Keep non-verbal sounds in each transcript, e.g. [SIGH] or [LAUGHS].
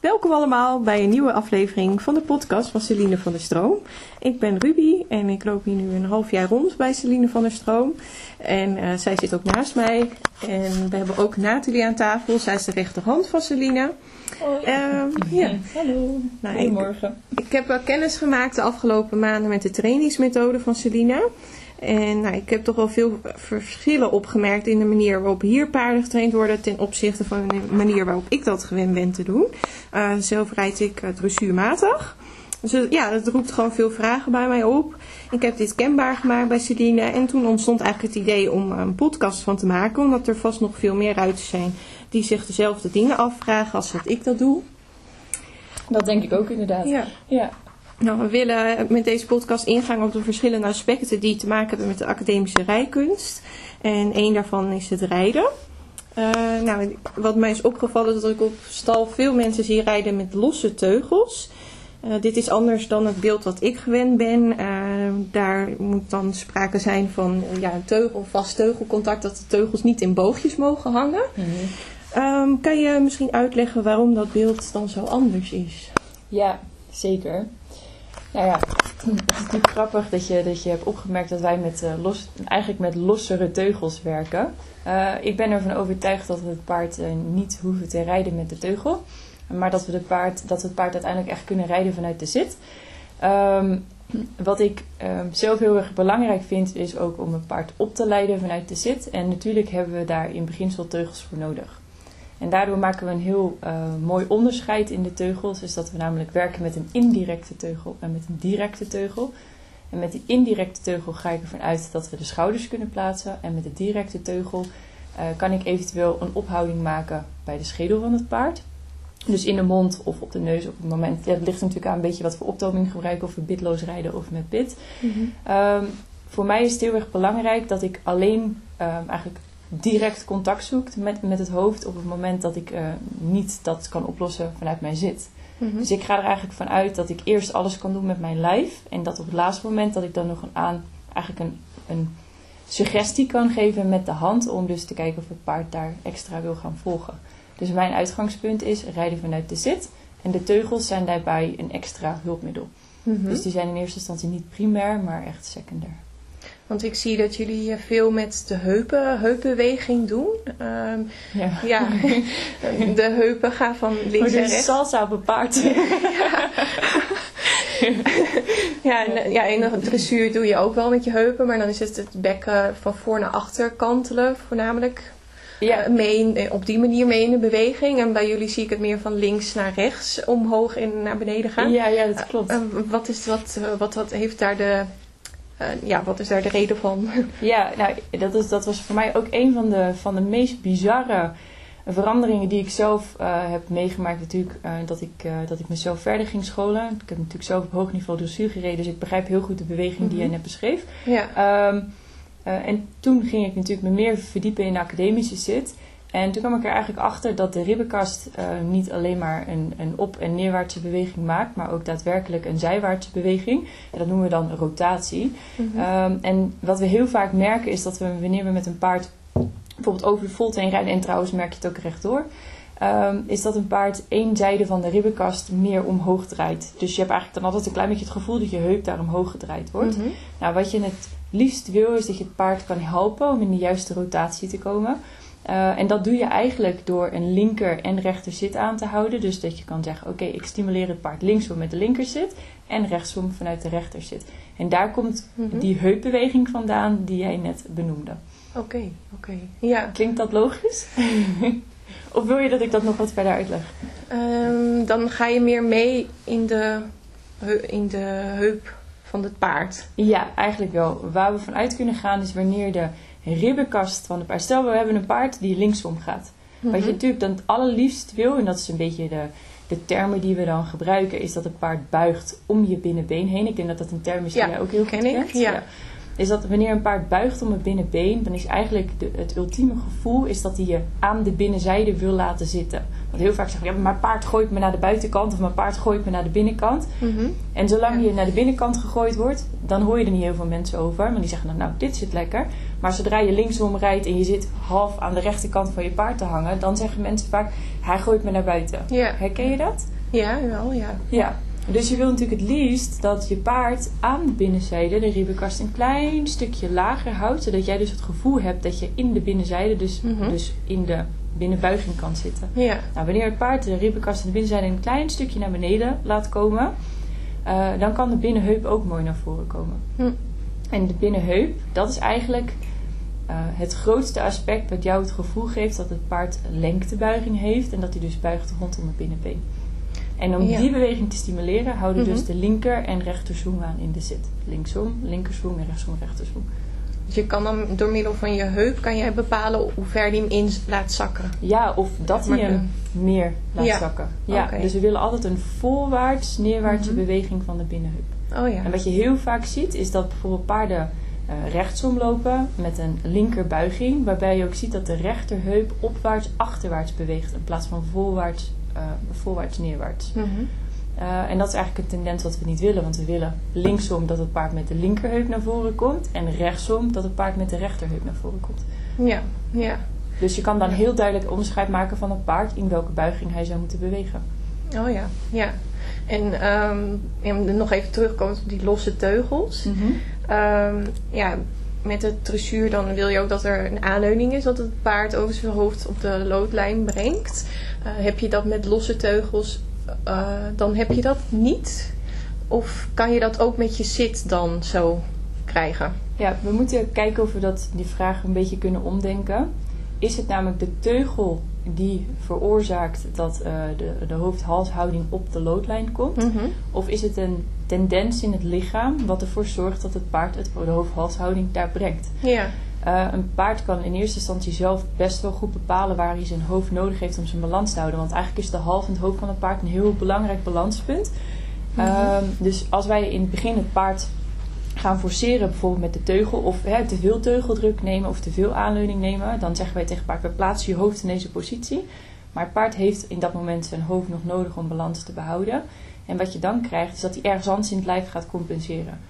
Welkom allemaal bij een nieuwe aflevering van de podcast van Celine van der Stroom. Ik ben Ruby en ik loop hier nu een half jaar rond bij Celine van der Stroom. En uh, zij zit ook naast mij. En we hebben ook Nathalie aan tafel. Zij is de rechterhand van Celine. Hoi. Uh, [LAUGHS] ja. Hallo. Nou, Goedemorgen. Ik, ik heb wel kennis gemaakt de afgelopen maanden met de trainingsmethode van Celine. En nou, ik heb toch wel veel verschillen opgemerkt in de manier waarop hier paarden getraind worden ten opzichte van de manier waarop ik dat gewend ben te doen. Uh, zelf rijd ik dressuurmatig. Dus ja, dat roept gewoon veel vragen bij mij op. Ik heb dit kenbaar gemaakt bij Celine en toen ontstond eigenlijk het idee om een podcast van te maken. Omdat er vast nog veel meer ruiters zijn die zich dezelfde dingen afvragen als dat ik dat doe. Dat denk ik ook inderdaad. Ja. ja. Nou, we willen met deze podcast ingaan op de verschillende aspecten die te maken hebben met de academische rijkunst. En één daarvan is het rijden. Uh, nou, wat mij is opgevallen is dat ik op stal veel mensen zie rijden met losse teugels. Uh, dit is anders dan het beeld wat ik gewend ben. Uh, daar moet dan sprake zijn van ja, een teugel, vast teugelcontact, dat de teugels niet in boogjes mogen hangen. Mm -hmm. um, kan je misschien uitleggen waarom dat beeld dan zo anders is? Ja, zeker. Nou ja, het is natuurlijk grappig dat je, dat je hebt opgemerkt dat wij met, uh, los, eigenlijk met lossere teugels werken. Uh, ik ben ervan overtuigd dat we het paard uh, niet hoeven te rijden met de teugel. Maar dat we, de paard, dat het paard uiteindelijk echt kunnen rijden vanuit de zit. Um, wat ik um, zelf heel erg belangrijk vind, is ook om een paard op te leiden vanuit de zit. En natuurlijk hebben we daar in beginsel teugels voor nodig. En daardoor maken we een heel uh, mooi onderscheid in de teugels. Is dat we namelijk werken met een indirecte teugel en met een directe teugel. En met die indirecte teugel ga ik ervan uit dat we de schouders kunnen plaatsen. En met de directe teugel uh, kan ik eventueel een ophouding maken bij de schedel van het paard. Dus in de mond of op de neus op het moment. Ja, het ligt natuurlijk aan een beetje wat voor optoming gebruiken. Of we bitloos rijden of met bit. Mm -hmm. um, voor mij is het heel erg belangrijk dat ik alleen um, eigenlijk direct contact zoekt met, met het hoofd op het moment dat ik uh, niet dat kan oplossen vanuit mijn zit. Mm -hmm. Dus ik ga er eigenlijk vanuit dat ik eerst alles kan doen met mijn lijf. En dat op het laatste moment dat ik dan nog een aan, eigenlijk een, een suggestie kan geven met de hand. Om dus te kijken of het paard daar extra wil gaan volgen. Dus mijn uitgangspunt is rijden vanuit de zit. En de teugels zijn daarbij een extra hulpmiddel. Mm -hmm. Dus die zijn in eerste instantie niet primair, maar echt secundair. Want ik zie dat jullie veel met de heupen, heupbeweging doen. Um, ja. ja. [LAUGHS] de heupen gaan van links naar rechts. salsa op een paard. ja. ja, en, ja, in de dressuur doe je ook wel met je heupen. Maar dan is het het bekken van voor naar achter kantelen voornamelijk. Ja. Uh, mee in, op die manier mee in de beweging. En bij jullie zie ik het meer van links naar rechts, omhoog en naar beneden gaan. Ja, ja dat klopt. Uh, wat, is, wat, wat, wat heeft daar de ja, wat is daar de reden van? [LAUGHS] Ja, nou, dat, is, dat was voor mij ook een van de, van de meest bizarre veranderingen die ik zelf uh, heb meegemaakt. Natuurlijk uh, dat, ik, dat ik mezelf verder ging scholen. Ik heb natuurlijk zelf op hoog niveau dressuur gereden, dus ik begrijp heel goed de beweging mm -hmm. die jij net beschreef. Ja. Um, en toen ging ik natuurlijk me meer verdiepen in de academische zit. En toen kwam ik er eigenlijk achter dat de ribbenkast uh, niet alleen maar een, een op- en neerwaartse beweging maakt, maar ook daadwerkelijk een zijwaartse beweging. En dat noemen we dan rotatie. Mm -hmm. um, en wat we heel vaak merken is dat we wanneer we met een paard bijvoorbeeld over de volte heen rijden, en trouwens merk je het ook rechtdoor, um, is dat een paard één zijde van de ribbenkast meer omhoog draait. Dus je hebt eigenlijk dan altijd een klein beetje het gevoel dat je heup daar omhoog gedraaid wordt. Mm -hmm. Nou, wat je het liefst wil is dat je het paard kan helpen om in de juiste rotatie te komen. Uh, en dat doe je eigenlijk door een linker en rechter zit aan te houden. Dus dat je kan zeggen, oké, okay, ik stimuleer het paard linksom met de linker zit en rechtsom vanuit de rechter zit. En daar komt mm -hmm. die heupbeweging vandaan die jij net benoemde. Oké, okay, oké. Okay. Ja. Klinkt dat logisch? [LAUGHS] of wil je dat ik dat nog wat verder uitleg? Um, dan ga je meer mee in de, in de heup van het paard. Ja, eigenlijk wel. Waar we vanuit kunnen gaan is wanneer de ribbenkast van de paard. Stel, we hebben een paard die linksom gaat. Wat je natuurlijk dan het allerliefst wil, en dat is een beetje de, de termen die we dan gebruiken, is dat het paard buigt om je binnenbeen heen. Ik denk dat dat een term is die ja, jij ook heel ken goed ik. kent. Ja. Ja. Is dat wanneer een paard buigt om het binnenbeen, dan is eigenlijk de, het ultieme gevoel is dat hij je aan de binnenzijde wil laten zitten. Want heel vaak zeggen we, ja, mijn paard gooit me naar de buitenkant of mijn paard gooit me naar de binnenkant. Mm -hmm. En zolang je naar de binnenkant gegooid wordt, dan hoor je er niet heel veel mensen over. Maar die zeggen dan, nou, dit zit lekker. Maar zodra je linksom rijdt en je zit half aan de rechterkant van je paard te hangen, dan zeggen mensen vaak: hij gooit me naar buiten. Ja. Herken je dat? Ja, wel, ja. Ja. Dus je wil natuurlijk het liefst dat je paard aan de binnenzijde de ribbenkast een klein stukje lager houdt, zodat jij dus het gevoel hebt dat je in de binnenzijde, dus, Mhm. dus in de binnenbuiging kan zitten. Ja. Nou, wanneer het paard de ribbenkast en de binnenzijde een klein stukje naar beneden laat komen, eh, dan kan de binnenheup ook mooi naar voren komen. Hm. En de binnenheup, dat is eigenlijk eh, het grootste aspect wat jou het gevoel geeft dat het paard een lengtebuiging heeft en dat hij dus buigt rondom het binnenbeen. En om Ja. die beweging te stimuleren, houden Mhm. dus de linker en rechterzwong aan in de zit. Linksom, linkerzwong en rechtsom, rechterzwong. Dus je kan dan door middel van je heup kan jij bepalen hoe ver die hem in laat zakken. Ja, of dat hij hem meer laat Ja. zakken. Ja, dus we willen altijd een voorwaarts, neerwaartse Mhm. beweging van de binnenheup. Oh ja. En wat je heel vaak ziet, is dat bijvoorbeeld paarden eh, rechtsom lopen met een linkerbuiging, waarbij je ook ziet dat de rechterheup opwaarts, achterwaarts beweegt in plaats van voorwaarts, eh, voorwaarts, neerwaarts. Mhm. Eh, en dat is eigenlijk een tendens wat we niet willen, want we willen linksom dat het paard met de linkerheup naar voren komt en rechtsom dat het paard met de rechterheup naar voren komt. Ja, ja. Dus je kan dan heel duidelijk onderscheid maken van het paard in welke buiging hij zou moeten bewegen. Oh ja, ja. En en nog even terugkomen op die losse teugels. Ehm, ja, met het dressuur dan wil je ook dat er een aanleuning is, dat het paard over zijn hoofd op de loodlijn brengt. Eh, heb je dat met losse teugels, eh, dan heb je dat niet? Of kan je dat ook met je zit dan zo krijgen? Ja, we moeten kijken of we dat, die vraag een beetje kunnen omdenken. Is het namelijk de teugel die veroorzaakt dat eh, de, de hoofd-halshouding op de loodlijn komt? Mhm. Of is het een tendens in het lichaam wat ervoor zorgt dat het paard het, de hoofd-halshouding daar brengt? Ja, Eh, een paard kan in eerste instantie zelf best wel goed bepalen waar hij zijn hoofd nodig heeft om zijn balans te houden. Want eigenlijk is de hals en het hoofd van het paard een heel belangrijk balanspunt. Mhm. Ehm, dus als wij in het begin het paard gaan forceren, bijvoorbeeld met de teugel, of hè, te veel teugeldruk nemen of te veel aanleuning nemen, dan zeggen wij tegen het paard: we plaatsen je hoofd in deze positie. Maar het paard heeft in dat moment zijn hoofd nog nodig om balans te behouden. En wat je dan krijgt, is dat hij ergens anders in het lijf gaat compenseren.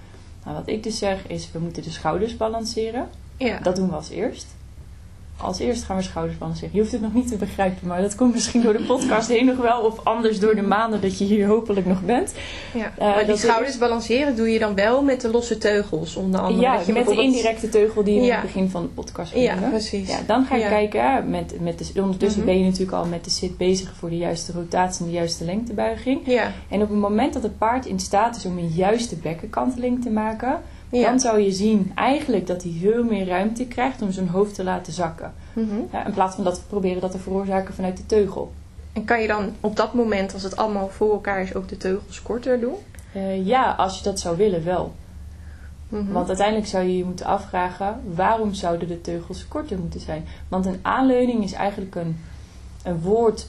Nou, wat ik dus zeg, is: we moeten de schouders balanceren. Ja. Dat doen we als eerst. Als eerst gaan we schouders balanceren. Je hoeft het nog niet te begrijpen, maar dat komt misschien door de podcast heen nog wel. Of anders door de maanden dat je hier hopelijk nog bent. ja. Eh, maar die schouders balanceren doe je dan wel met de losse teugels, onder andere. Ja, met de indirecte teugel die je in Ja. het begin van de podcast Ja, noemde. precies. Ja, dan ga je Ja. kijken, met, met de, ondertussen Mhm. ben je natuurlijk al met de zit bezig voor de juiste rotatie en de juiste lengtebuiging. Ja, En op het moment dat het paard in staat is om een juiste bekkenkanteling te maken, ja. dan zou je zien eigenlijk dat hij veel meer ruimte krijgt om zijn hoofd te laten zakken. Mhm. Ja, in plaats van dat we proberen dat te veroorzaken vanuit de teugel. En kan je dan op dat moment, als het allemaal voor elkaar is, ook de teugels korter doen? Eh, ja, als je dat zou willen wel. Mhm. Want uiteindelijk zou je je moeten afvragen, waarom zouden de teugels korter moeten zijn? Want een aanleuning is eigenlijk een, een woord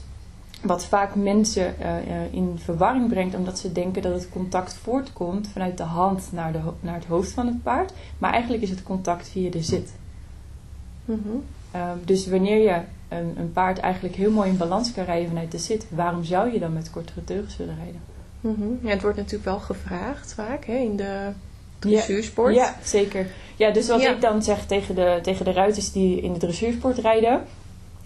wat vaak mensen eh, eh, in verwarring brengt, omdat ze denken dat het contact voortkomt vanuit de hand naar, de, naar het hoofd van het paard. Maar eigenlijk is het contact via de zit. Mhm. Ehm, dus wanneer je een, een paard eigenlijk heel mooi in balans kan rijden vanuit de zit, waarom zou je dan met kortere teugels willen rijden? Mhm. Ja, het wordt natuurlijk wel gevraagd vaak hè, in de dressuursport. Ja, zeker. Ja, dus wat Ja. ik dan zeg tegen de, tegen de ruiters die in de dressuursport rijden,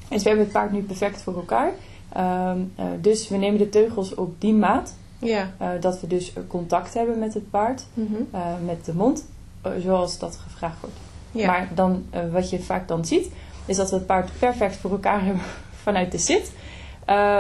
is we hebben het paard nu perfect voor elkaar. Ehm, eh, dus we nemen de teugels op die maat, Ja. eh, dat we dus contact hebben met het paard, Mhm. eh, met de mond, zoals dat gevraagd wordt. ja. Maar dan, wat je vaak dan ziet, is dat we het paard perfect voor elkaar [LAUGHS] hebben vanuit de zit.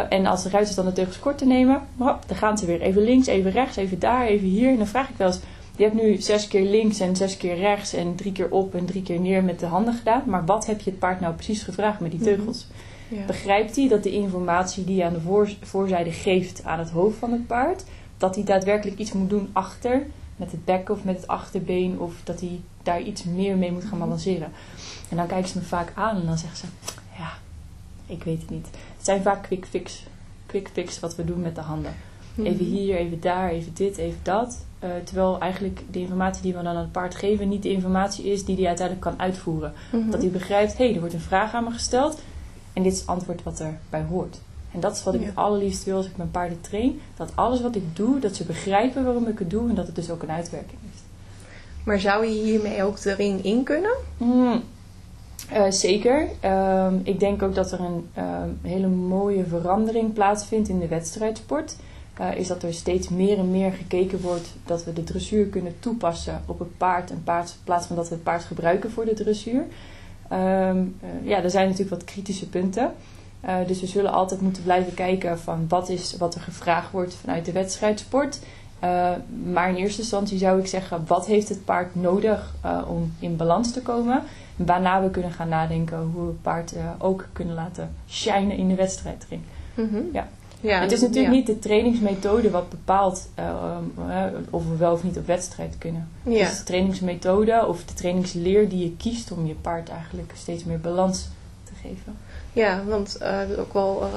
En als de ruiters dan de teugels kort te nemen, hop, dan gaan ze weer even links, even rechts, even daar, even hier. En dan vraag ik wel eens, je hebt nu zes keer links en zes keer rechts en drie keer op en drie keer neer met de handen gedaan. Maar wat heb je het paard nou precies gevraagd met die Mhm. teugels? Ja. Begrijpt hij dat de informatie die je aan de voor, voorzijde geeft aan het hoofd van het paard, dat hij daadwerkelijk iets moet doen achter, met het bekken of met het achterbeen, of dat hij daar iets meer mee moet gaan balanceren? En dan kijken ze me vaak aan en dan zeggen ze, ja, ik weet het niet. Het zijn vaak quick fix, quick fix wat we doen met de handen. Mhm. Even hier, even daar, even dit, even dat. Eh, terwijl eigenlijk de informatie die we dan aan het paard geven niet de informatie is die hij uiteindelijk kan uitvoeren. Mhm. Dat hij begrijpt, hé, hey, er wordt een vraag aan me gesteld en dit is het antwoord wat erbij hoort. En dat is wat ik het allerliefst wil als ik mijn paarden train. Dat alles wat ik doe, dat ze begrijpen waarom ik het doe en dat het dus ook een uitwerking heeft. Maar zou je hiermee ook de ring in kunnen? Hmm. Eh, zeker. Ehm, ik denk ook dat er een ehm, hele mooie verandering plaatsvindt in de wedstrijdsport. Eh, is dat er steeds meer en meer gekeken wordt dat we de dressuur kunnen toepassen op het paard in plaats van dat we het paard gebruiken voor de dressuur. Ehm, eh, ja, er zijn natuurlijk wat kritische punten. dus we zullen altijd moeten blijven kijken van wat is wat er gevraagd wordt vanuit de wedstrijdsport. maar in eerste instantie zou ik zeggen, wat heeft het paard nodig om in balans te komen? Waarna we kunnen gaan nadenken hoe we het paard uh, ook kunnen laten shinen in de wedstrijdring. Mhm. ja. Ja, het is natuurlijk niet de trainingsmethode wat bepaalt uh, of we wel of niet op wedstrijd kunnen. Ja. Het is de trainingsmethode of de trainingsleer die je kiest om je paard eigenlijk steeds meer balans te geven. Ja, want uh, dat is ook wel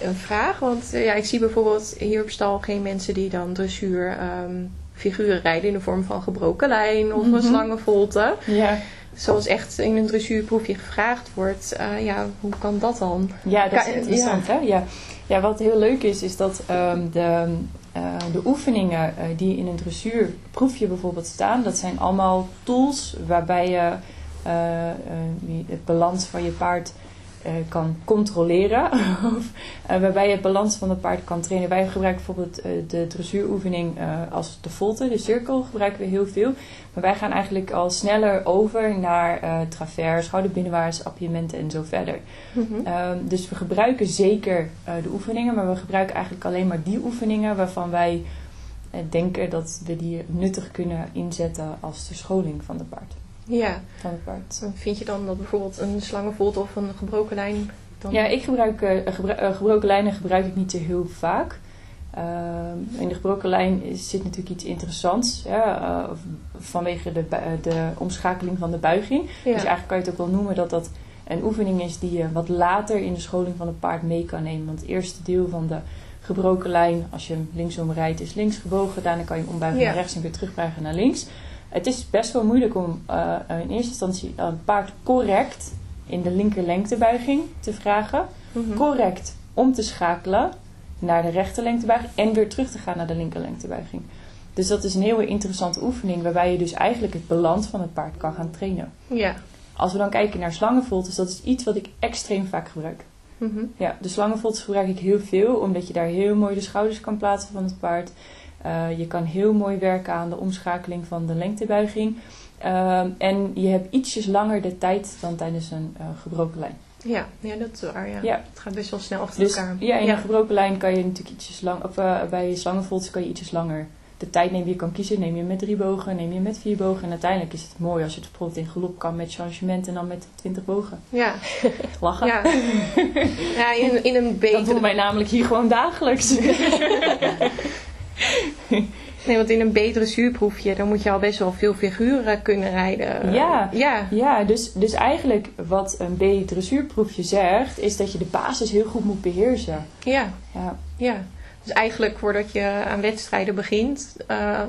een vraag. Want ja, ik zie bijvoorbeeld hier op stal geen mensen die dan dressuur um, figuren rijden in de vorm van gebroken lijn of mm -hmm. een slangenvolte. Ja zoals echt in een dressuurproefje gevraagd wordt. Uh, ja, hoe kan dat dan? Ja, dat is interessant. Ja. Hè? Ja. ja, wat heel leuk is, is dat um, de, uh, de oefeningen uh, die in een dressuurproefje bijvoorbeeld staan, dat zijn allemaal tools waarbij je het balans van je paard kan controleren. [LAUGHS] of, uh, waarbij je het balans van het paard kan trainen. Wij gebruiken bijvoorbeeld uh, de dressuuroefening als de volte, de cirkel, gebruiken we heel veel. Maar wij gaan eigenlijk al sneller over naar travers, schouderbinnenwaarts, appiëmenten en zo verder. Mm -hmm. dus we gebruiken zeker de oefeningen, maar we gebruiken eigenlijk alleen maar die oefeningen waarvan wij denken dat we die nuttig kunnen inzetten als de scholing van het paard. Ja. Van het paard. Vind je dan dat bijvoorbeeld een slangenvolt of een gebroken lijn... Dan... Ja, ik gebruik uh, gebru uh, gebroken lijnen gebruik ik niet zo heel vaak. Uh, in de gebroken lijn zit natuurlijk iets interessants. Ja, vanwege de, de omschakeling van de buiging. Ja. Dus eigenlijk kan je het ook wel noemen dat dat een oefening is die je wat later in de scholing van het paard mee kan nemen. Want het eerste deel van de gebroken lijn, als je hem linksom rijdt, is links gebogen. Daarna kan je hem ombuigen ja. naar rechts en weer terugbuigen naar links. Het is best wel moeilijk om uh, in eerste instantie een paard correct in de linker lengtebuiging te vragen. Mm -hmm. Correct om te schakelen naar de rechter lengtebuiging en weer terug te gaan naar de linker lengtebuiging. Dus dat is een heel interessante oefening waarbij je dus eigenlijk het balans van het paard kan gaan trainen. Ja. Als we dan kijken naar slangenvoltes, dat is iets wat ik extreem vaak gebruik. Mm -hmm. Ja, de slangenvoltes gebruik ik heel veel, omdat je daar heel mooi de schouders kan plaatsen van het paard. Uh, je kan heel mooi werken aan de omschakeling van de lengtebuiging. Uh, en je hebt ietsjes langer de tijd dan tijdens een uh, gebroken lijn. Ja, ja, dat is waar. Ja. ja. Het gaat best wel snel achter dus, elkaar. Ja, in een gebroken lijn kan je natuurlijk ietsjes lang, of bij slangenvolts kan je ietsjes langer de tijd nemen. Je kan kiezen, neem je met drie bogen, neem je met vier bogen. En uiteindelijk is het mooi als je het bijvoorbeeld in galop kan met changement en dan met twintig bogen. Ja. [LAUGHS] Lachen. Ja, ja in, in een betere... Dat doen wij namelijk hier gewoon dagelijks. [LAUGHS] [LAUGHS] Nee, want in een betere zuurproefje, dan moet je al best wel veel figuren kunnen rijden. Ja, ja. ja dus, dus eigenlijk wat een B-dressuurproefje zegt, is dat je de basis heel goed moet beheersen. Ja. Ja. ja. Dus eigenlijk voordat je aan wedstrijden begint, uh,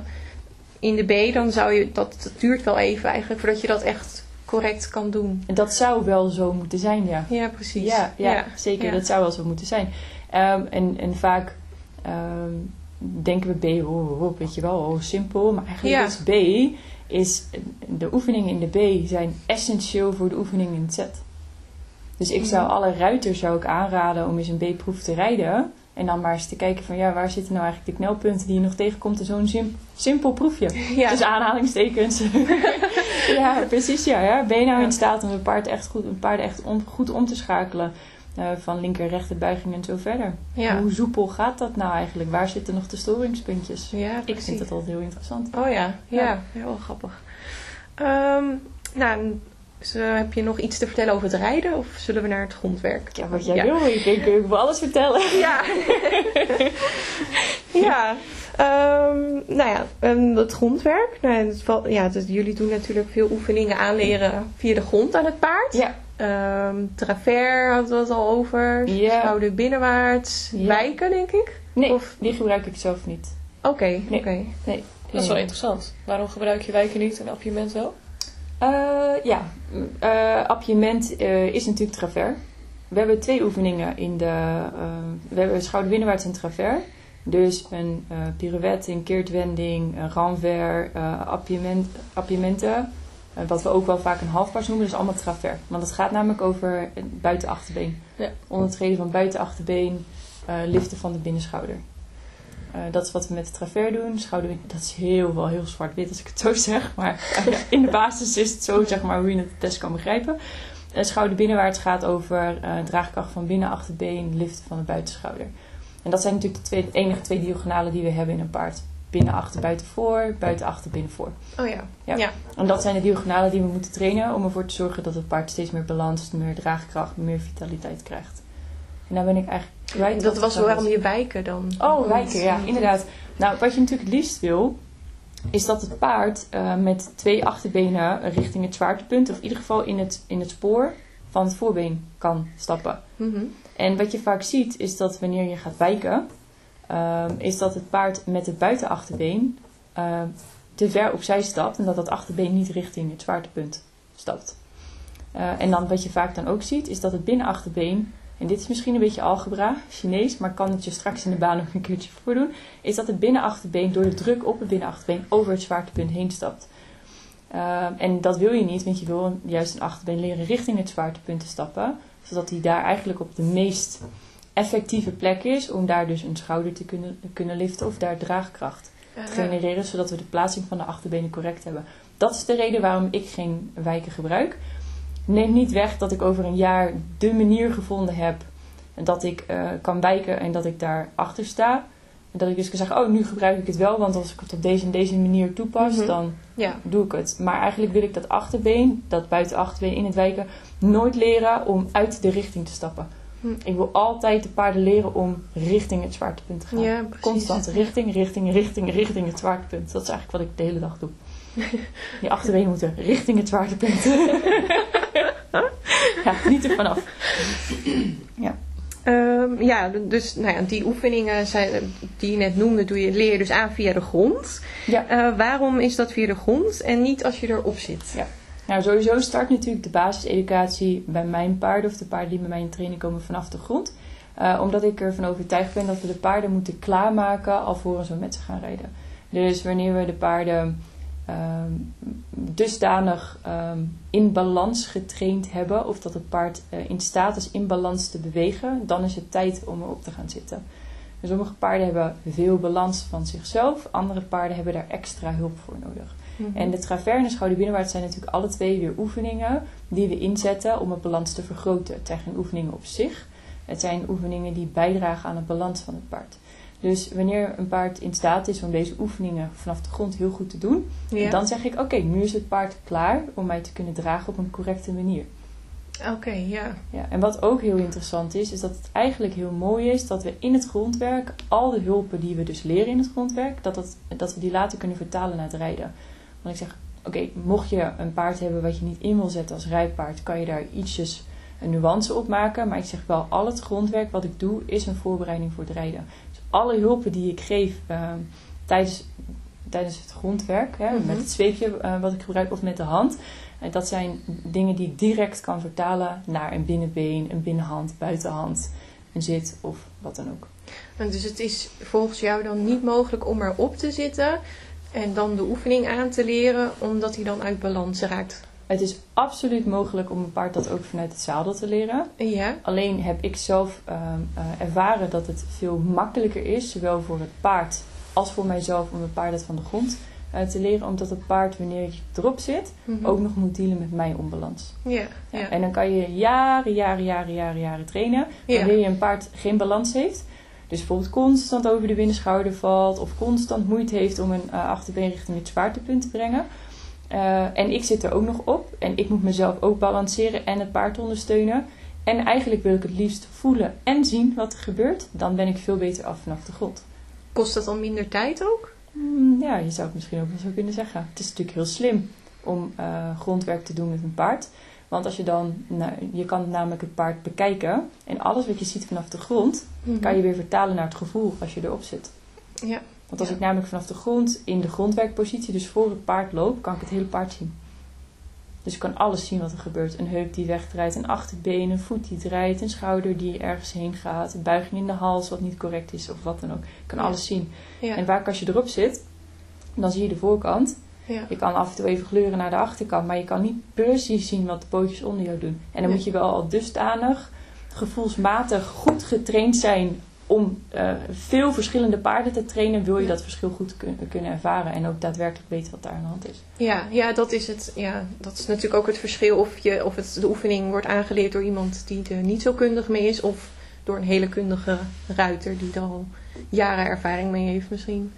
in de B, dan zou je, dat, dat duurt wel even eigenlijk voordat je dat echt correct kan doen. En dat zou wel zo moeten zijn, ja. Ja, precies. Ja, ja, ja. zeker. Dat zou wel zo moeten zijn. Um, en, en vaak... Um, denken we B, oh, oh, weet je wel, oh, simpel. Maar eigenlijk Ja. is B, is de oefeningen in de B zijn essentieel voor de oefeningen in het Z. Dus ik zou alle ruiters zou ik aanraden om eens een B-proef te rijden. En dan maar eens te kijken van ja, waar zitten nou eigenlijk de knelpunten die je nog tegenkomt in zo'n sim- simpel proefje. [LAUGHS] Ja. Dus aanhalingstekens. [LAUGHS] ja, precies ja, ja. Ben je nou in staat om een paard echt goed, een paard echt om, goed om te schakelen? Eh, van linker, rechter buiging en zo verder. Ja. Hoe soepel gaat dat nou eigenlijk? Waar zitten nog de storingspuntjes? Ja, Ik vind dat altijd heel interessant. Oh ja, ja, Ja. heel grappig. Ehm, nou, dus, heb je nog iets te vertellen over het rijden of zullen we naar het grondwerk? Ja, wat jij ja. wil. Ik denk, ik wil alles vertellen. [LAUGHS] Ja. ja. Ehm, nou ja, het grondwerk. Nou, het ja, dus jullie doen natuurlijk veel oefeningen aanleren via de grond aan het paard. Ja, Ehm travers hadden we het al over. Ja. Schouder binnenwaarts. Ja. Wijken, denk ik. nee, Of- die gebruik ik zelf niet. Oké, Nee. oké. Nee. Dat is wel interessant. Waarom gebruik je wijken niet en appiëment wel? Eh, ja, eh appiëment eh, is natuurlijk travers. We hebben twee oefeningen in de... eh, we hebben schouder binnenwaarts en travers. Dus een uh, pirouette, een keertwending, een renvers, uh, appiement, appiementen. Uh, wat we ook wel vaak een halfpas noemen, dus allemaal travers. Want het gaat namelijk over het buitenachterbeen. Ja. Ondertreden van buitenachterbeen, uh, liften van de binnenschouder. Uh, dat is wat we met de travers doen. Schouder, dat is heel wel heel zwart-wit als ik het zo [LAUGHS] zeg. Maar uh, [LAUGHS] in de basis is het zo, zeg maar, hoe je het best kan begrijpen. Uh, schouder binnenwaarts gaat over draagkracht van binnenachterbeen, liften van de buitenschouder. En dat zijn natuurlijk de, twee, de enige twee diagonalen die we hebben in een paard. Binnen, achter, buiten, voor, buiten, achter, binnen, voor. Oh ja. Ja. Ja. En dat zijn de diagonalen die we moeten trainen om ervoor te zorgen dat het paard steeds meer balans, meer draagkracht, meer vitaliteit krijgt. En daar ben ik eigenlijk kwijt. Dat was waarom je wijken dan. Oh, wijken, ja, inderdaad. Nou, wat je natuurlijk het liefst wil, is dat het paard uh, met twee achterbenen richting het zwaartepunt, of in ieder geval in het, in het spoor van het voorbeen kan stappen. Mm -hmm. En wat je vaak ziet, is dat wanneer je gaat wijken, uh, is dat het paard met het buitenachterbeen uh, te ver opzij stapt en dat dat achterbeen niet richting het zwaartepunt stapt. Uh, en dan wat je vaak dan ook ziet, is dat het binnenachterbeen, en dit is misschien een beetje algebra, Chinees, maar kan het je straks in de baan nog een keertje voordoen, is dat het binnenachterbeen door de druk op het binnenachterbeen over het zwaartepunt heen stapt. Uh, en dat wil je niet, want je wil juist een achterbeen leren richting het zwaartepunt te stappen, zodat hij daar eigenlijk op de meest effectieve plek is om daar dus een schouder te kunnen, kunnen liften of daar draagkracht te genereren, zodat we de plaatsing van de achterbenen correct hebben. Dat is de reden waarom ik geen wijken gebruik. Neemt niet weg dat ik over een jaar de manier gevonden heb dat ik uh, kan wijken en dat ik daar achter sta. En dat ik dus kan zeggen, oh nu gebruik ik het wel, want als ik het op deze en deze manier toepas, Mhm. dan Ja. doe ik het. Maar eigenlijk wil ik dat achterbeen, dat buitenachterbeen in het wijken, nooit leren om uit de richting te stappen. Hm. Ik wil altijd de paarden leren om richting het zwaartepunt te gaan. Ja, precies. Constant richting, richting, richting, richting het zwaartepunt. Dat is eigenlijk wat ik de hele dag doe. [LAUGHS] Die achterbenen moeten richting het zwaartepunt. [LAUGHS] ja, niet er vanaf. Ehm, ja, dus nou ja, die oefeningen zijn, die je net noemde, doe je, leer je dus aan via de grond. Ja. Eh, waarom is dat via de grond en niet als je erop zit? Ja. Nou, sowieso start natuurlijk de basiseducatie bij mijn paarden of de paarden die bij mij in training komen vanaf de grond. Uh, omdat ik ervan overtuigd ben dat we de paarden moeten klaarmaken alvorens we met ze gaan rijden. Dus wanneer we de paarden um, dusdanig um, in balans getraind hebben, of dat het paard uh, in staat is in balans te bewegen, dan is het tijd om erop te gaan zitten. En sommige paarden hebben veel balans van zichzelf, andere paarden hebben daar extra hulp voor nodig. Mhm. En de travers en de schouderbinnenwaarts zijn natuurlijk alle twee weer oefeningen die we inzetten om het balans te vergroten. Het zijn geen oefeningen op zich. Het zijn oefeningen die bijdragen aan het balans van het paard. Dus wanneer een paard in staat is om deze oefeningen vanaf de grond heel goed te doen, Ja. dan zeg ik: Oké, nu is het paard klaar om mij te kunnen dragen op een correcte manier. Oké, ja. Ja, en wat ook heel interessant is, is dat het eigenlijk heel mooi is dat we in het grondwerk al de hulpen die we dus leren in het grondwerk, dat, dat, dat we die later kunnen vertalen naar het rijden. Want ik zeg, oké, mocht je een paard hebben wat je niet in wil zetten als rijpaard, kan je daar ietsjes een nuance op maken. Maar ik zeg wel, al het grondwerk wat ik doe, is een voorbereiding voor het rijden. Dus alle hulpen die ik geef uh, tijdens, tijdens het grondwerk, hè, Mhm. met het zweepje uh, wat ik gebruik of met de hand, uh, dat zijn dingen die ik direct kan vertalen naar een binnenbeen, een binnenhand, buitenhand, een zit of wat dan ook. En dus het is volgens jou dan niet mogelijk om erop te zitten en dan de oefening aan te leren, omdat hij dan uit balans raakt. Het is absoluut mogelijk om een paard dat ook vanuit het zadel te leren. Ja. Alleen heb ik zelf uh, uh, ervaren dat het veel makkelijker is, zowel voor het paard als voor mijzelf, om een paard dat van de grond uh, te leren. Omdat het paard, wanneer je erop zit, Mhm. ook nog moet dealen met mijn onbalans. Ja, ja. En dan kan je jaren, jaren, jaren, jaren, jaren trainen. Wanneer je een paard geen balans heeft, dus bijvoorbeeld constant over de binnenschouder valt, of constant moeite heeft om een uh, achterbeen richting het zwaartepunt te brengen. Uh, en ik zit er ook nog op. En ik moet mezelf ook balanceren en het paard ondersteunen. En eigenlijk wil ik het liefst voelen en zien wat er gebeurt. Dan ben ik veel beter af vanaf de grond. Kost dat dan minder tijd ook? Mm, ja, je zou het misschien ook wel zo kunnen zeggen. Het is natuurlijk heel slim om uh, grondwerk te doen met een paard. Want als je dan, nou, je kan namelijk het paard bekijken. En alles wat je ziet vanaf de grond, Mhm. kan je weer vertalen naar het gevoel als je erop zit. Ja. Want als Ja. ik namelijk vanaf de grond in de grondwerkpositie, dus voor het paard loop, kan ik het hele paard zien. Dus ik kan alles zien wat er gebeurt. Een heup die wegdraait, een achterbeen, een voet die draait, een schouder die ergens heen gaat, een buiging in de hals wat niet correct is of wat dan ook. Ik kan Ja. alles zien. Ja. En vaak als je erop zit, dan zie je de voorkant. Ja. Je kan af en toe even gleuren naar de achterkant, maar je kan niet precies zien wat de pootjes onder jou doen. En dan Nee. moet je wel al dusdanig gevoelsmatig goed getraind zijn om eh, veel verschillende paarden te trainen, wil je Ja. dat verschil goed kun- kunnen ervaren en ook daadwerkelijk weten wat daar aan de hand is. Ja, ja, dat is het. Ja, dat is natuurlijk ook het verschil of, je, of het, de oefening wordt aangeleerd door iemand die er niet zo kundig mee is, of door een hele kundige ruiter die er al jaren ervaring mee heeft misschien.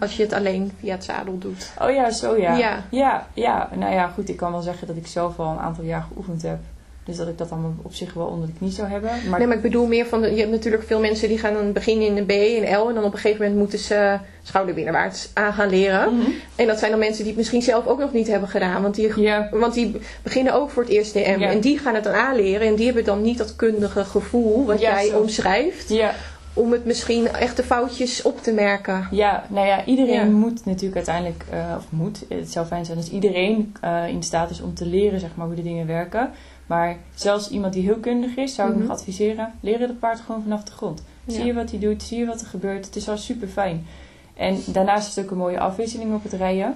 Als je het alleen via het zadel doet. Oh ja, zo ja. Ja. ja. Ja, nou ja, goed. Ik kan wel zeggen dat ik zelf al een aantal jaar geoefend heb. Dus dat ik dat dan op zich wel onder de knie zou hebben. Maar, Nee, maar ik bedoel meer van, de- je hebt natuurlijk veel mensen die gaan dan beginnen in een B, een L, en dan op een gegeven moment moeten ze schouderbinnenwaarts aan gaan leren. Mhm. En dat zijn dan mensen die het misschien zelf ook nog niet hebben gedaan, want die Want die beginnen ook voor het eerst DM. Ja. En die gaan het dan aanleren. En die hebben dan niet dat kundige gevoel wat Ja, jij zo. omschrijft. ja, Om het misschien echt de foutjes op te merken. ja, nou ja, iedereen Ja. moet natuurlijk uiteindelijk, eh, of moet, het zou fijn zijn als iedereen eh, in staat is om te leren zeg maar, hoe de dingen werken. Maar zelfs iemand die heel kundig is, zou ik Mhm. nog adviseren, leren het paard gewoon vanaf de grond. Ja. Zie je wat hij doet, zie je wat er gebeurt. Het is al super fijn. En daarnaast is het ook een mooie afwisseling op het rijden.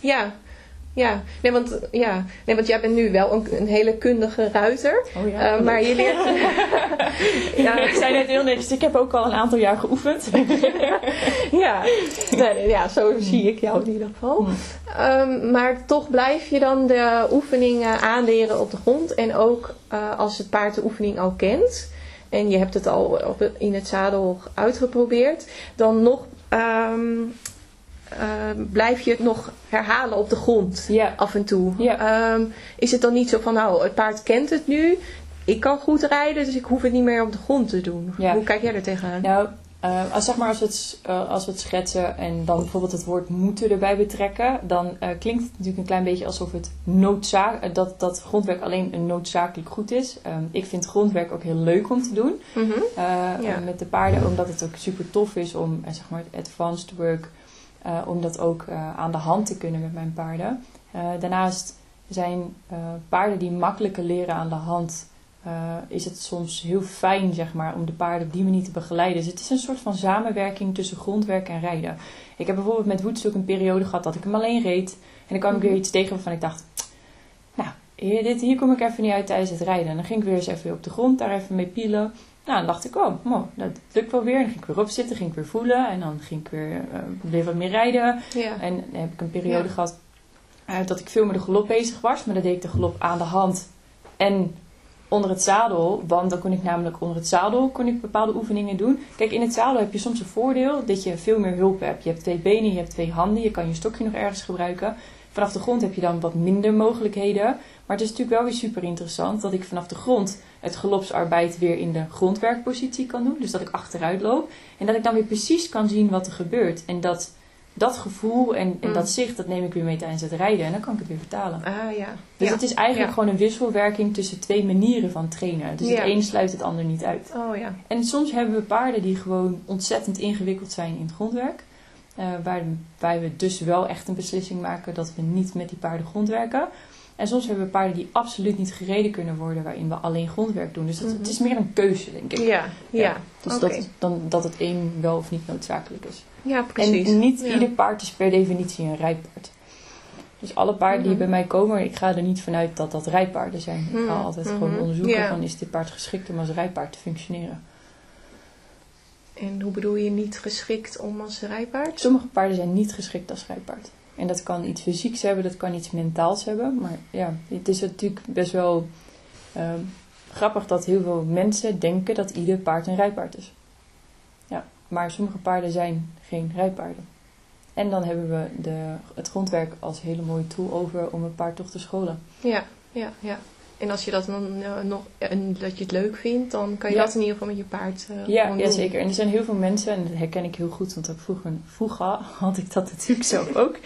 Ja. Ja. Nee, want, ja. Nee, want jij bent nu wel een, een hele kundige ruiter. Oh Eh, maar je leert... [LAUGHS] Ja, ik zei net heel netjes, ik heb ook al een aantal jaar geoefend. [LAUGHS] ja. Nee, ja, zo zie ik jou in ieder geval. Hmm. Ehm, maar toch blijf je dan de oefeningen aanleren op de grond. En ook eh, als het paard de oefening al kent. En je hebt het al op in het zadel uitgeprobeerd. Dan nog ehm, blijf je het nog herhalen op de grond. Af en toe. Ehm, is het dan niet zo van nou het paard kent het nu. Ik kan goed rijden dus ik hoef het niet meer op de grond te doen. Hoe kijk jij er tegenaan? nou, eh, als, zeg maar als, we het, eh, als we het schetsen en dan bijvoorbeeld het woord moeten erbij betrekken, dan eh, klinkt het natuurlijk een klein beetje alsof het noodzaak, dat, dat grondwerk alleen een noodzakelijk goed is. Ehm, ik vind grondwerk ook heel leuk om te doen Mhm. Ja. met de paarden, omdat het ook super tof is om zeg maar het advanced work, eh, om dat ook eh, aan de hand te kunnen met mijn paarden. Eh, daarnaast zijn paarden die makkelijker leren aan de hand, is het soms heel fijn zeg maar, om de paarden op die manier te begeleiden. Dus het is een soort van samenwerking tussen grondwerk en rijden. Ik heb bijvoorbeeld met Woodstock een periode gehad dat ik hem alleen reed. En dan kwam ik Mhm. weer iets tegen waarvan ik dacht, nou, hier, dit, hier kom ik even niet uit tijdens het rijden. En dan ging ik weer eens even op de grond daar even mee pielen. Nou, dan dacht ik, oh, mooi, dat lukt wel weer. En dan ging ik weer opzitten, ging ik weer voelen. En dan ging ik weer, eh, weer wat meer rijden. Ja. En dan heb ik een periode Ja. gehad eh, dat ik veel met de galop bezig was. Maar dan deed ik de galop aan de hand en onder het zadel. Want dan kon ik namelijk onder het zadel kon ik bepaalde oefeningen doen. Kijk, in het zadel heb je soms een voordeel dat je veel meer hulp hebt. Je hebt twee benen, je hebt twee handen. Je kan je stokje nog ergens gebruiken. Vanaf de grond heb je dan wat minder mogelijkheden. Maar het is natuurlijk wel weer super interessant dat ik vanaf de grond het gelopsarbeid weer in de grondwerkpositie kan doen. Dus dat ik achteruit loop. En dat ik dan weer precies kan zien wat er gebeurt. En dat, dat gevoel en, en Mm. dat zicht, dat neem ik weer mee tijdens het rijden. En dan kan ik het weer vertalen. Ah ja. Dus ja. het is eigenlijk Ja. gewoon een wisselwerking tussen twee manieren van trainen. Dus Ja. het een sluit het ander niet uit. Oh ja. En soms hebben we paarden die gewoon ontzettend ingewikkeld zijn in het grondwerk. Eh, waarbij we dus wel echt een beslissing maken dat we niet met die paarden grondwerken. En soms hebben we paarden die absoluut niet gereden kunnen worden, waarin we alleen grondwerk doen. Dus dat, Mhm. het is meer een keuze, denk ik. Ja, ja. Dus dat, dan, dat het een wel of niet noodzakelijk is. Ja, precies. En niet Ja. ieder paard is per definitie een rijpaard. Dus alle paarden die Mhm. bij mij komen, ik ga er niet vanuit dat dat rijpaarden zijn. Ik ga Mhm. altijd Mhm. gewoon onderzoeken van is dit paard geschikt om als rijpaard te functioneren. En hoe bedoel je niet geschikt om als rijpaard? Sommige paarden zijn niet geschikt als rijpaard. En dat kan iets fysieks hebben, dat kan iets mentaals hebben. Maar ja, het is natuurlijk best wel ehm, grappig dat heel veel mensen denken dat ieder paard een rijpaard is. Ja, maar sommige paarden zijn geen rijpaarden. En dan hebben we de, het grondwerk als hele mooie tool over om een paard toch te scholen. Ja, ja, ja. En als je dat dan eh, nog en dat je het leuk vindt, dan kan je Ja. dat in ieder geval met je paard eh Ja, ja, zeker. En er zijn heel veel mensen, en dat herken ik heel goed, want ook vroeger, vroeger had ik dat natuurlijk zelf [LAUGHS] ook.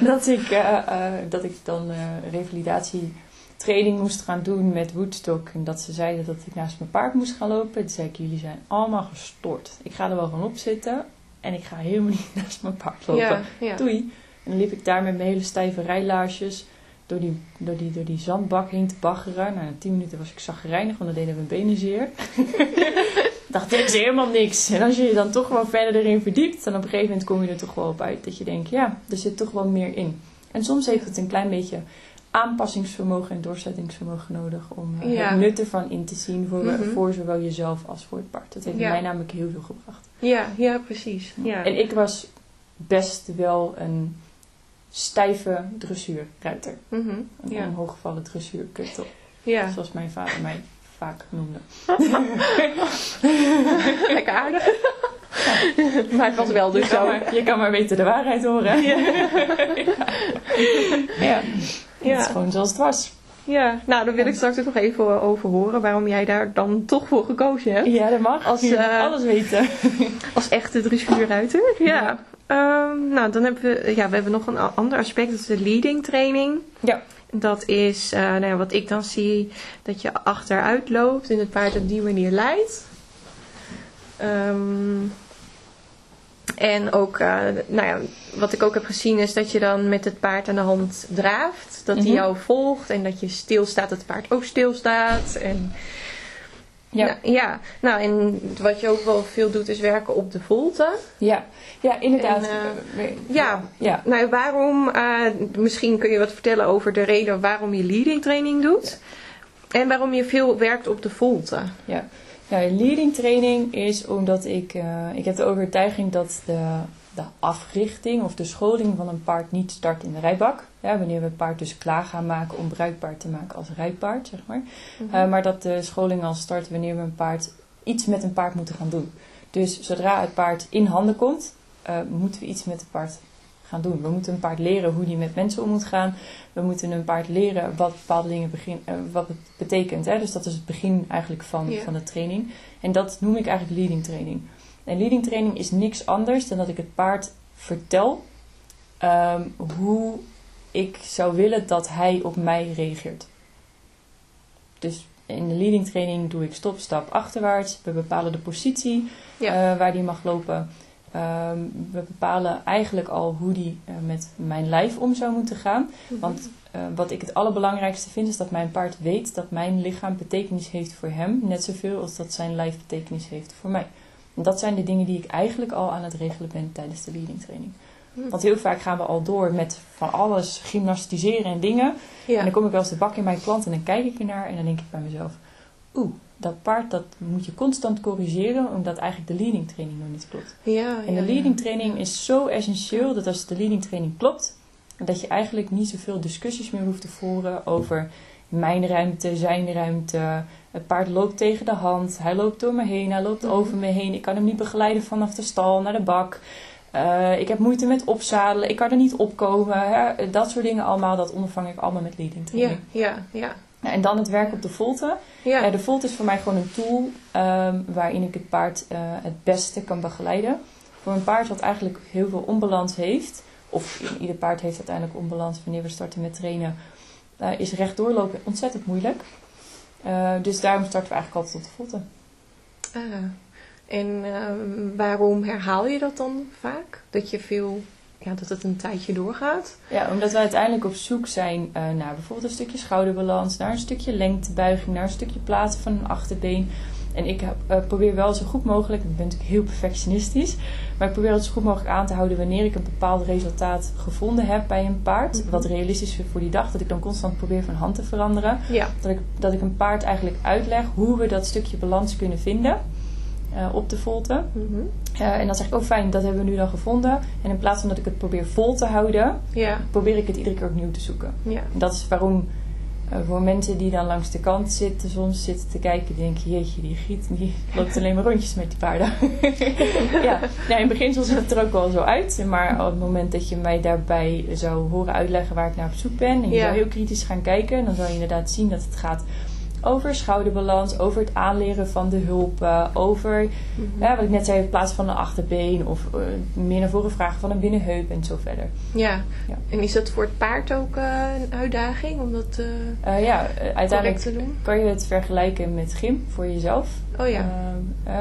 dat, ik, eh, eh, dat ik dan eh revalidatietraining moest gaan doen met Woodstock. En dat ze zeiden dat ik naast mijn paard moest gaan lopen. Toen zei ik, jullie zijn allemaal gestoord. Ik ga er wel gewoon op zitten en ik ga helemaal [LAUGHS] niet naast mijn paard lopen. Ja. Doei. En dan liep ik daar met mijn hele stijve rijlaarsjes door die, door, die, door die zandbak heen te baggeren. Na tien minuten was ik zagrijnig, want dan deden mijn benen zeer. [LAUGHS] dacht, dit is helemaal niks. En als je je dan toch wel verder erin verdiept, dan op een gegeven moment kom je er toch wel op uit dat je denkt, ja, er zit toch wel meer in. En soms heeft het een klein beetje aanpassingsvermogen en doorzettingsvermogen nodig om eh, Ja. het nut ervan in te zien voor, Mhm. voor zowel jezelf als voor het paard. Dat heeft Ja. mij namelijk heel veel gebracht. Ja, ja, precies. Ja. En ik was best wel een stijve dressuurruiter. Mhm, Een ja. omhooggevallen dressuurkuttel, ja. zoals mijn vader mij vaak noemde. [LAUGHS] Lekker aardig. maar het was wel dus je, zo. maar, je kan maar weten de waarheid horen. Ja, ja. dat is gewoon zoals het was. ja, nou dan wil ik straks ook nog even over horen waarom jij daar dan toch voor gekozen hebt. Ja, dat mag. Als, eh, alles weten. Als echte dressuurruiter. Ja. Ehm, nou, dan hebben we, ja, we hebben nog een ander aspect, dat is de leading training. Ja. Dat is, eh, nou ja, wat ik dan zie, dat je achteruit loopt en het paard op die manier leidt. Ehm, en ook, eh, nou ja, wat ik ook heb gezien is dat je dan met het paard aan de hand draaft. Dat hij Mhm. jou volgt en dat je stilstaat, dat het paard ook stilstaat. En, Ja. Nou, ja, nou en wat je ook wel veel doet is werken op de volte. Ja, ja inderdaad. En, Eh, Ja, ja. nou waarom, eh, misschien kun je wat vertellen over de reden waarom je leading training doet. En waarom je veel werkt op de volte. Ja, ja leading training is omdat ik, eh, ik heb de overtuiging dat de, de africhting of de scholing van een paard niet start in de rijbak. Ja, wanneer we het paard dus klaar gaan maken om bruikbaar te maken als rijpaard, zeg maar. Eh, maar dat de scholing al start wanneer we een paard iets met een paard moeten gaan doen. Dus zodra het paard in handen komt, eh, moeten we iets met het paard gaan doen. We moeten een paard leren hoe die met mensen om moet gaan. We moeten een paard leren wat bepaalde dingen begin, eh, wat het betekent. Hè? Dus dat is het begin eigenlijk van, van de training. En dat noem ik eigenlijk leading training. En leading training is niks anders dan dat ik het paard vertel ehm, hoe ik zou willen dat hij op mij reageert. Dus in de leading training doe ik stop, stap, achterwaarts. We bepalen de positie Ja. eh, waar die mag lopen. Ehm, we bepalen eigenlijk al hoe die eh, met mijn lijf om zou moeten gaan. Want eh, wat ik het allerbelangrijkste vind is dat mijn paard weet dat mijn lichaam betekenis heeft voor hem. Net zoveel als dat zijn lijf betekenis heeft voor mij. En dat zijn de dingen die ik eigenlijk al aan het regelen ben tijdens de leading training. Want heel vaak gaan we al door met van alles gymnastiseren en dingen. En dan kom ik wel eens de bak in mijn klant en dan kijk ik ernaar en dan denk ik bij mezelf... Oeh, dat paard dat moet je constant corrigeren omdat eigenlijk de leading training nog niet klopt. ja, En de leading training is zo essentieel dat als de leading training klopt, dat je eigenlijk niet zoveel discussies meer hoeft te voeren over mijn ruimte, zijn ruimte. Het paard loopt tegen de hand, hij loopt door me heen, hij loopt Mhm. over me heen. Ik kan hem niet begeleiden vanaf de stal naar de bak. Eh, ik heb moeite met opzadelen, ik kan er niet opkomen. Hè? Dat soort dingen allemaal, dat ondervang ik allemaal met leading Ja, training. ja, ja. En dan het werk op de volte. Ja, Ja, de Volt is voor mij gewoon een tool ehm, waarin ik het paard eh, het beste kan begeleiden. Voor een paard wat eigenlijk heel veel onbalans heeft, of ieder paard heeft uiteindelijk onbalans wanneer we starten met trainen, eh, is rechtdoor lopen ontzettend moeilijk. Dus daarom starten we eigenlijk altijd op de voeten. Ah. En ehm, waarom herhaal je dat dan vaak? Dat je veel, ja, dat het een tijdje doorgaat? Ja, omdat we uiteindelijk op zoek zijn eh, naar bijvoorbeeld een stukje schouderbalans, naar een stukje lengtebuiging, naar een stukje plaatsen van een achterbeen. En ik eh, probeer wel zo goed mogelijk, ik ben natuurlijk heel perfectionistisch, maar ik probeer het zo goed mogelijk aan te houden wanneer ik een bepaald resultaat gevonden heb bij een paard. Mhm. Wat realistisch is voor die dag, dat ik dan constant probeer van hand te veranderen. Ja. Dat ik, dat ik een paard eigenlijk uitleg hoe we dat stukje balans kunnen vinden eh, op de volte. Mhm. Eh, en dan zeg ik, oh fijn, dat hebben we nu dan gevonden. En in plaats van dat ik het probeer vol te houden, probeer ik het iedere keer opnieuw te zoeken. ja. En dat is waarom eh, voor mensen die dan langs de kant zitten, soms zitten te kijken, denken, jeetje, die giet, die [LAUGHS] loopt alleen maar rondjes met die paarden. [LAUGHS] ja, nou, in beginsel ziet het er ook wel zo uit. Maar op het moment dat je mij daarbij zou horen uitleggen waar ik naar op zoek ben, en je zou heel kritisch gaan kijken, dan zal je inderdaad zien dat het gaat over schouderbalans, over het aanleren van de hulpen, over Mhm. ja, wat ik net zei, in plaats van een achterbeen of eh, meer naar voren vragen van een binnenheup en zo verder. Ja. Ja. En is dat voor het paard ook eh, een uitdaging om dat eh Eh, ja, eh, uiteindelijk te doen? kan je het vergelijken met gym voor jezelf. Oh ja. Eh,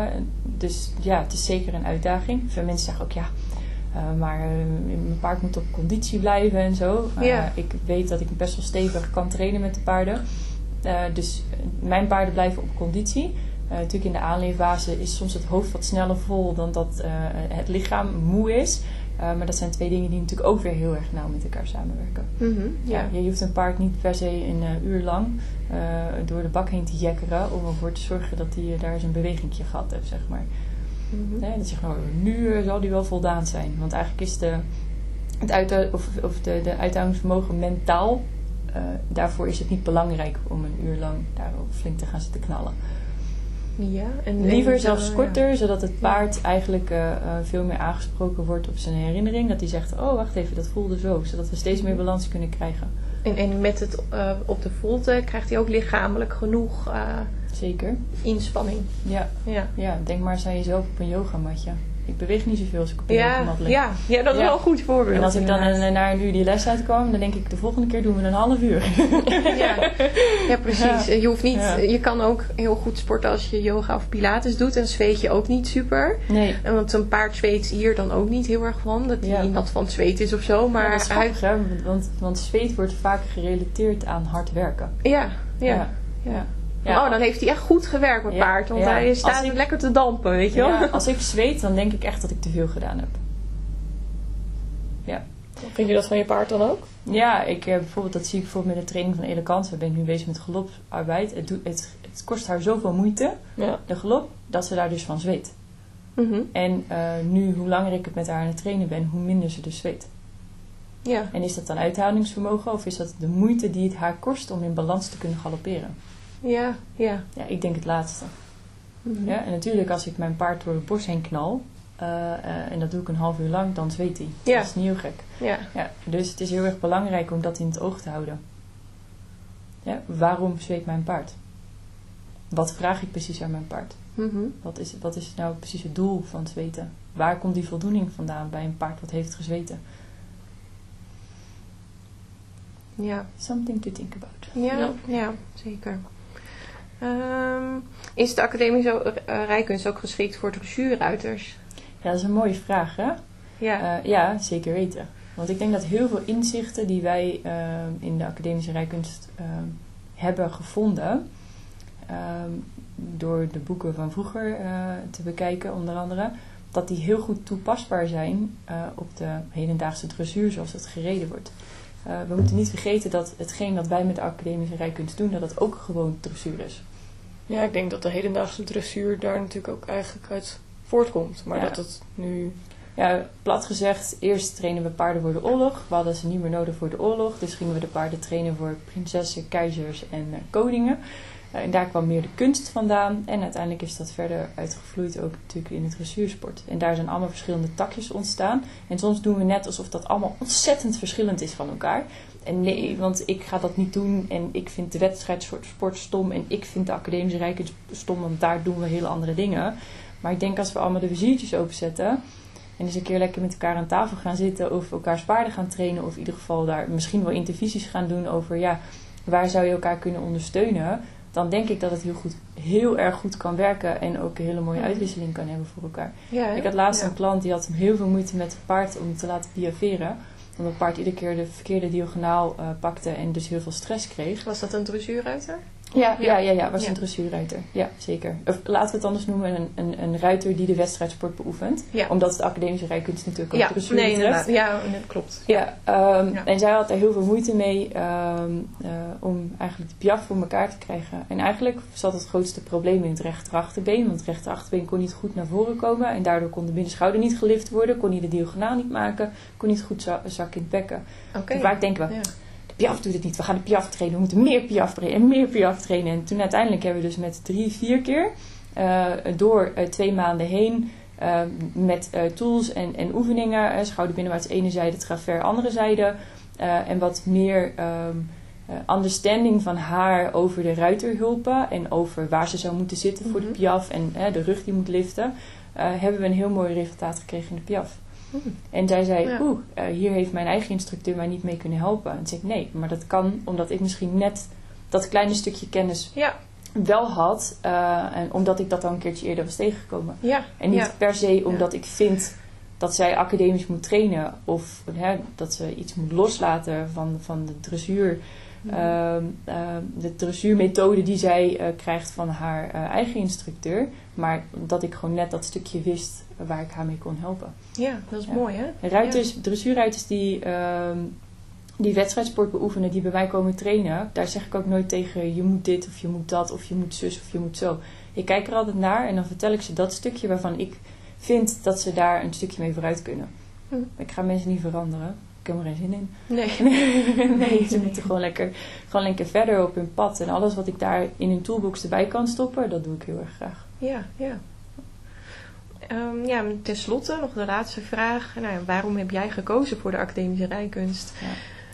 dus ja, het is zeker een uitdaging. Veel mensen zeggen ook ja, Eh, maar eh, mijn paard moet op conditie blijven en zo. Eh, Ja. Ik weet dat ik best wel stevig kan trainen met de paarden. Eh, dus eh, mijn paarden blijven op conditie. Eh, natuurlijk in de aanleeffase is soms het hoofd wat sneller vol dan dat het lichaam moe is. Maar dat zijn twee dingen die natuurlijk ook weer heel erg nauw met elkaar samenwerken. Mhm, Ja. ja. je hoeft een paard niet per se een uur lang door de bak heen te jekkeren om ervoor te zorgen dat hij daar zijn bewegingje gehad heeft, zeg maar. Nee, dat zegt nou, nu zal die wel voldaan zijn. Want eigenlijk is de, het uit, of, of de, de uithoudingsvermogen mentaal, eh, daarvoor is het niet belangrijk om een uur lang daarop flink te gaan zitten knallen. Ja, en Liever en, zelfs eh, korter, zodat het paard eigenlijk eh, veel meer aangesproken wordt op zijn herinnering. Dat hij zegt, oh wacht even, dat voelde zo. Zodat we steeds meer balans kunnen krijgen. En, en met het op de volte krijgt hij ook lichamelijk genoeg Zeker. inspanning. Ja, Ja. ja, denk maar eens aan jezelf op een yogamatje. Ik beweeg niet zoveel als ik op een Ja, lig. ja, ja, dat is Ja. wel een goed voorbeeld. En als ik dan een, na een uur die les uitkwam, dan denk ik de volgende keer doen we een half uur. [LAUGHS] ja. ja, precies. Ja. Je, hoeft niet, je kan ook heel goed sporten als je yoga of pilates doet. En zweet je ook niet super. Nee. En want een paard zweet hier dan ook niet heel erg van. Dat hij nat van het zweet is of zo. Maar dat is hij... grappig, hè? Want, want zweet wordt vaak gerelateerd aan hard werken. Ja, ja. Ja. Ja. Oh, dan heeft hij echt goed gewerkt met Ja, paard. Want ja. hij staat ik- lekker te dampen, weet je wel. [LAUGHS] Als ik zweet, dan denk ik echt dat ik te veel gedaan heb. Ja. Vind je dat van je paard dan ook? Ja, ik, eh, bijvoorbeeld, dat zie ik bijvoorbeeld met de training van Elegant. Daar ben ik nu bezig met galopsarbeid. Het, doet- het, het kost haar zoveel moeite, Ja. de galop, dat ze daar dus van zweet. Mhm. En eh, nu, hoe langer ik het met haar aan het trainen ben, hoe minder ze dus zweet. Ja. En is dat dan uithoudingsvermogen of is dat de moeite die het haar kost om in balans te kunnen galopperen? Ja, ja. Ja, ik denk het laatste. Mhm. Ja, en natuurlijk als ik mijn paard door het bos heen knal, eh, eh, en dat doe ik een half uur lang, dan zweet hij. Ja. Dat is niet heel gek. Ja. Ja, dus het is heel erg belangrijk om dat in het oog te houden. Ja, waarom zweet mijn paard? Wat vraag ik precies aan mijn paard? Mhm. Wat is, wat is nou precies het doel van het zweten? Waar komt die voldoening vandaan bij een paard wat heeft gezweten? Ja. Something to think about. Ja, ja. Ja. zeker. Ehm, is de academische uh, rijkunst ook geschikt voor dressuurruiters? Ja, dat is een mooie vraag, hè? Ja. Eh, ja, zeker weten. Want ik denk dat heel veel inzichten die wij eh, in de academische rijkunst eh, hebben gevonden, eh, door de boeken van vroeger eh, te bekijken, onder andere, dat die heel goed toepasbaar zijn eh, op de hedendaagse dressuur zoals het gereden wordt. Eh, we moeten niet vergeten dat hetgeen wat wij met de academische rijkunst doen, dat het ook gewoon dressuur is. Ja, ik denk dat de hedendaagse dressuur daar natuurlijk ook eigenlijk uit voortkomt. Maar Ja. dat het nu... Ja, plat gezegd, eerst trainen we paarden voor de oorlog. We hadden ze niet meer nodig voor de oorlog. Dus gingen we de paarden trainen voor prinsessen, keizers en eh, koningen. Eh, en daar kwam meer de kunst vandaan. En uiteindelijk is dat verder uitgevloeid ook natuurlijk in het dressuursport. En daar zijn allemaal verschillende takjes ontstaan. En soms doen we net alsof dat allemaal ontzettend verschillend is van elkaar. En nee, want ik ga dat niet doen. En ik vind de wedstrijdsport stom. En ik vind de academische rijkunst stom, want daar doen we hele andere dingen. Maar ik denk als we allemaal de viziertjes openzetten... En eens een keer lekker met elkaar aan tafel gaan zitten of elkaars paarden gaan trainen. Of in ieder geval daar misschien wel intervisies gaan doen over ja, waar zou je elkaar kunnen ondersteunen. Dan denk ik dat het heel, goed, heel erg goed kan werken en ook een hele mooie uitwisseling kan hebben voor elkaar. ja? Ik had laatst Ja. een klant die had heel veel moeite met het paard om te laten piaveren. Omdat het paard iedere keer de verkeerde diagonaal eh, pakte en dus heel veel stress kreeg. Was dat een dressuurruiter? Ja, Ja. ja, ja, was een dressuurruiter. Ja, zeker. Of laten we het anders noemen, een, een, een ruiter die de wedstrijdsport beoefent. Ja. Omdat de academische rijkunst natuurlijk ook Ja, dressuur nee, inderdaad. Ja, dat klopt. Ja, ehm, Ja. en zij had er heel veel moeite mee ehm, eh, om eigenlijk de piaf voor elkaar te krijgen. En eigenlijk zat het grootste probleem in het rechterachterbeen, want het rechterachterbeen kon niet goed naar voren komen en daardoor kon de binnenschouder niet gelift worden, kon hij de diagonaal niet maken, kon niet goed za- zakken in het bekken. Oké. En vaak denken we, Ja. Piaf doet het niet, we gaan de piaf trainen, we moeten meer piaf trainen en meer piaf trainen. En toen uiteindelijk hebben we dus met drie, vier keer eh, door eh, twee maanden heen eh, met tools en, en oefeningen, schouder binnenwaarts ene zijde, traver andere zijde. en wat meer ehm, eh, understanding van haar over de ruiterhulpen en over waar ze zou moeten zitten voor Mhm. de piaf en de rug die moet liften, hebben we een heel mooi resultaat gekregen in de piaf. En zij zei, Ja. oeh, eh, hier heeft mijn eigen instructeur mij niet mee kunnen helpen. En toen zei ik, nee, maar dat kan omdat ik misschien net dat kleine stukje kennis Ja, wel had. eh, en omdat ik dat al een keertje eerder was tegengekomen. ja. En niet per se omdat ik vind dat zij academisch moet trainen of hè, dat ze iets moet loslaten van, van de dressuur. Ehm, ehm, de dressuurmethode die zij eh, krijgt van haar eh, eigen instructeur. Maar dat ik gewoon net dat stukje wist waar ik haar mee kon helpen. Ja, dat is Ja. mooi hè? Ruiters, dressuurruiters die, ehm, die wedstrijdsport beoefenen, die bij mij komen trainen, daar zeg ik ook nooit tegen je moet dit of je moet dat of je moet zus of je moet zo. Ik kijk er altijd naar en dan vertel ik ze dat stukje waarvan ik vind dat ze daar een stukje mee vooruit kunnen. Hm. Ik ga mensen niet veranderen. Er geen zin in. Nee. [LAUGHS] nee, ze moeten gewoon lekker, gewoon lekker verder op hun pad. En alles wat ik daar in hun toolbox erbij kan stoppen, dat doe ik heel erg graag. Ja, ja. Ehm, ja, ten slotte nog de laatste vraag. Nou, ja, waarom heb jij gekozen voor de academische rijkunst?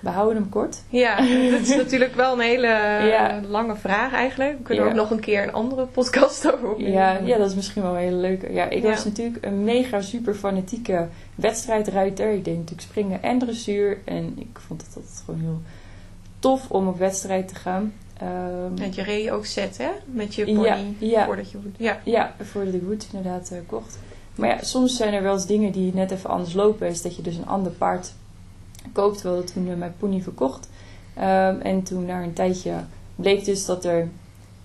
We houden hem kort. Ja, [LAUGHS] dat is natuurlijk wel een hele Ja. lange vraag eigenlijk. We kunnen Ja. ook nog een keer een andere podcast [LAUGHS] over opnemen. Ja, ja, dat is misschien wel een hele leuke. Ja, ik was natuurlijk een mega super fanatieke wedstrijdruiter. Ik deed natuurlijk springen en dressuur. En ik vond het altijd gewoon heel tof om op wedstrijd te gaan. Ehm, En je reed ook set, hè? Met je pony. Voordat je... Ja. Ja, voordat ik Woods inderdaad eh, kocht. Maar ja, soms zijn er wel eens dingen die net even anders lopen. Is dat je dus een ander paard koopt. We hadden toen mijn pony verkocht. Ehm, en toen na een tijdje bleek dus dat er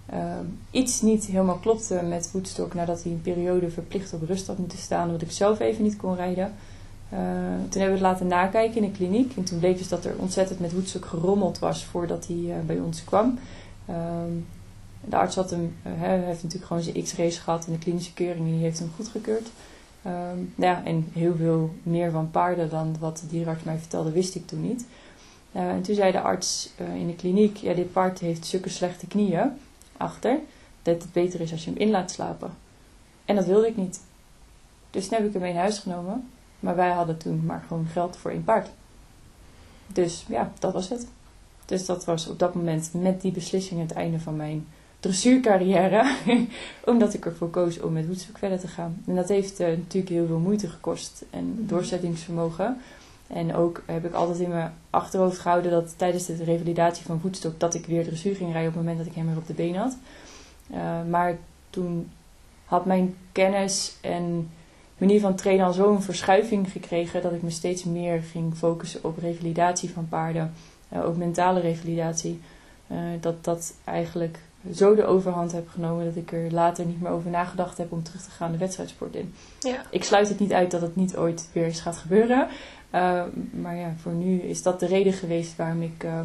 ehm, iets niet helemaal klopte met Woodstock. Nadat hij een periode verplicht op rust had moeten staan. Omdat ik zelf even niet kon rijden. Eh, toen hebben we het laten nakijken in de kliniek. En toen bleek dus dat er ontzettend met Woodstock gerommeld was voordat hij eh, bij ons kwam. Ehm, de arts had hem, eh, heeft natuurlijk gewoon zijn x-rays gehad en de klinische keuring en die heeft hem goedgekeurd. Nou ja, en heel veel meer van paarden dan wat de dierenarts mij vertelde, wist ik toen niet. Eh, en toen zei de arts eh, in de kliniek, ja, dit paard heeft zulke slechte knieën achter, dat het beter is als je hem in laat slapen. En dat wilde ik niet. Dus toen heb ik hem in huis genomen. Maar wij hadden toen maar gewoon geld voor één paard. Dus ja, dat was het. Dus dat was op dat moment met die beslissing het einde van mijn dressuurcarrière. [LAUGHS] Omdat ik ervoor koos om met Woodstock verder te gaan. En dat heeft eh, natuurlijk heel veel moeite gekost en doorzettingsvermogen. En ook heb ik altijd in mijn achterhoofd gehouden dat tijdens de revalidatie van Woodstock dat ik weer dressuur ging rijden op het moment dat ik hem weer op de been had. Eh, maar toen had mijn kennis en manier van trainen al zo'n verschuiving gekregen dat ik me steeds meer ging focussen op revalidatie van paarden. Eh, ook mentale revalidatie. Dat dat eigenlijk zo de overhand heb genomen dat ik er later niet meer over nagedacht heb om terug te gaan de wedstrijdsport in. Ja. Ik sluit het niet uit dat het niet ooit weer eens gaat gebeuren. Eh, maar ja, voor nu is dat de reden geweest waarom ik eh,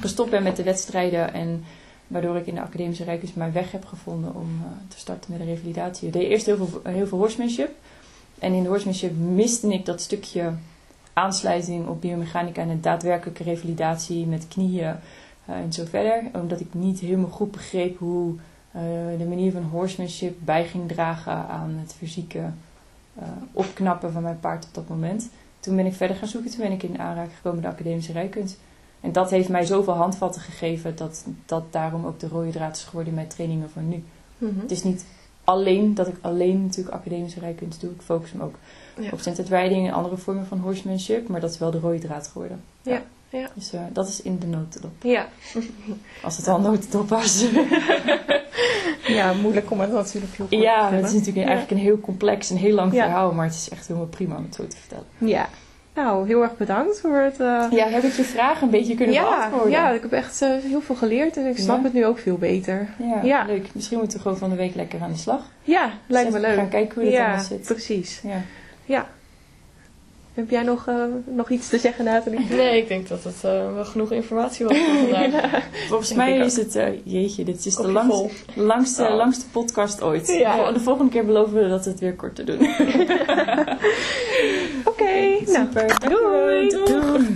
gestopt ben met de wedstrijden. En waardoor ik in de academische rijkunst mijn weg heb gevonden om eh, te starten met de revalidatie. Ik deed eerst heel veel, heel veel horsemanship. En in de horsemanship miste ik dat stukje aansluiting op biomechanica en de daadwerkelijke revalidatie met knieën eh, en zo verder. Omdat ik niet helemaal goed begreep hoe eh, de manier van horsemanship bij ging dragen aan het fysieke eh, opknappen van mijn paard op dat moment. Toen ben ik verder gaan zoeken, toen ben ik in aanraking gekomen met de academische rijkunst. En dat heeft mij zoveel handvatten gegeven dat dat daarom ook de rode draad is geworden in mijn trainingen van nu. Mhm. Het is niet alleen dat ik alleen natuurlijk academische rijkunst doe. Ik focus me ook Ja. op centered riding en andere vormen van horsemanship. Maar dat is wel de rode draad geworden. Ja, ja. Dus eh, dat is in de notendop. Ja. [LAUGHS] Als het al notendop was. [LAUGHS] ja, moeilijk om het natuurlijk heel kort te ja, vertellen. het is natuurlijk Ja. eigenlijk een heel complex en heel lang Ja. verhaal. Maar het is echt helemaal prima om het zo te vertellen. Ja. Nou, heel erg bedankt voor het... eh, Ja, heb ik je vragen een beetje kunnen ja, beantwoorden? ja, ik heb echt eh, heel veel geleerd en ik snap Ja. het nu ook veel beter. Ja, Ja. leuk. Misschien moeten we gewoon van de week lekker aan de slag. Ja, lijkt me leuk. Gaan kijken hoe het ja, allemaal zit. precies. Ja. Ja. Heb jij nog, eh, nog iets te zeggen, Nathalie? Nee, ik denk dat het eh, wel genoeg informatie was voor [LAUGHS] vandaag. Volgens Denk mij is het, eh, jeetje, dit is de langste, Oh. langste podcast ooit. Ja. De volgende keer beloven we dat we het weer korter doen. [LAUGHS] Oké, nou, Super. doei. Doei.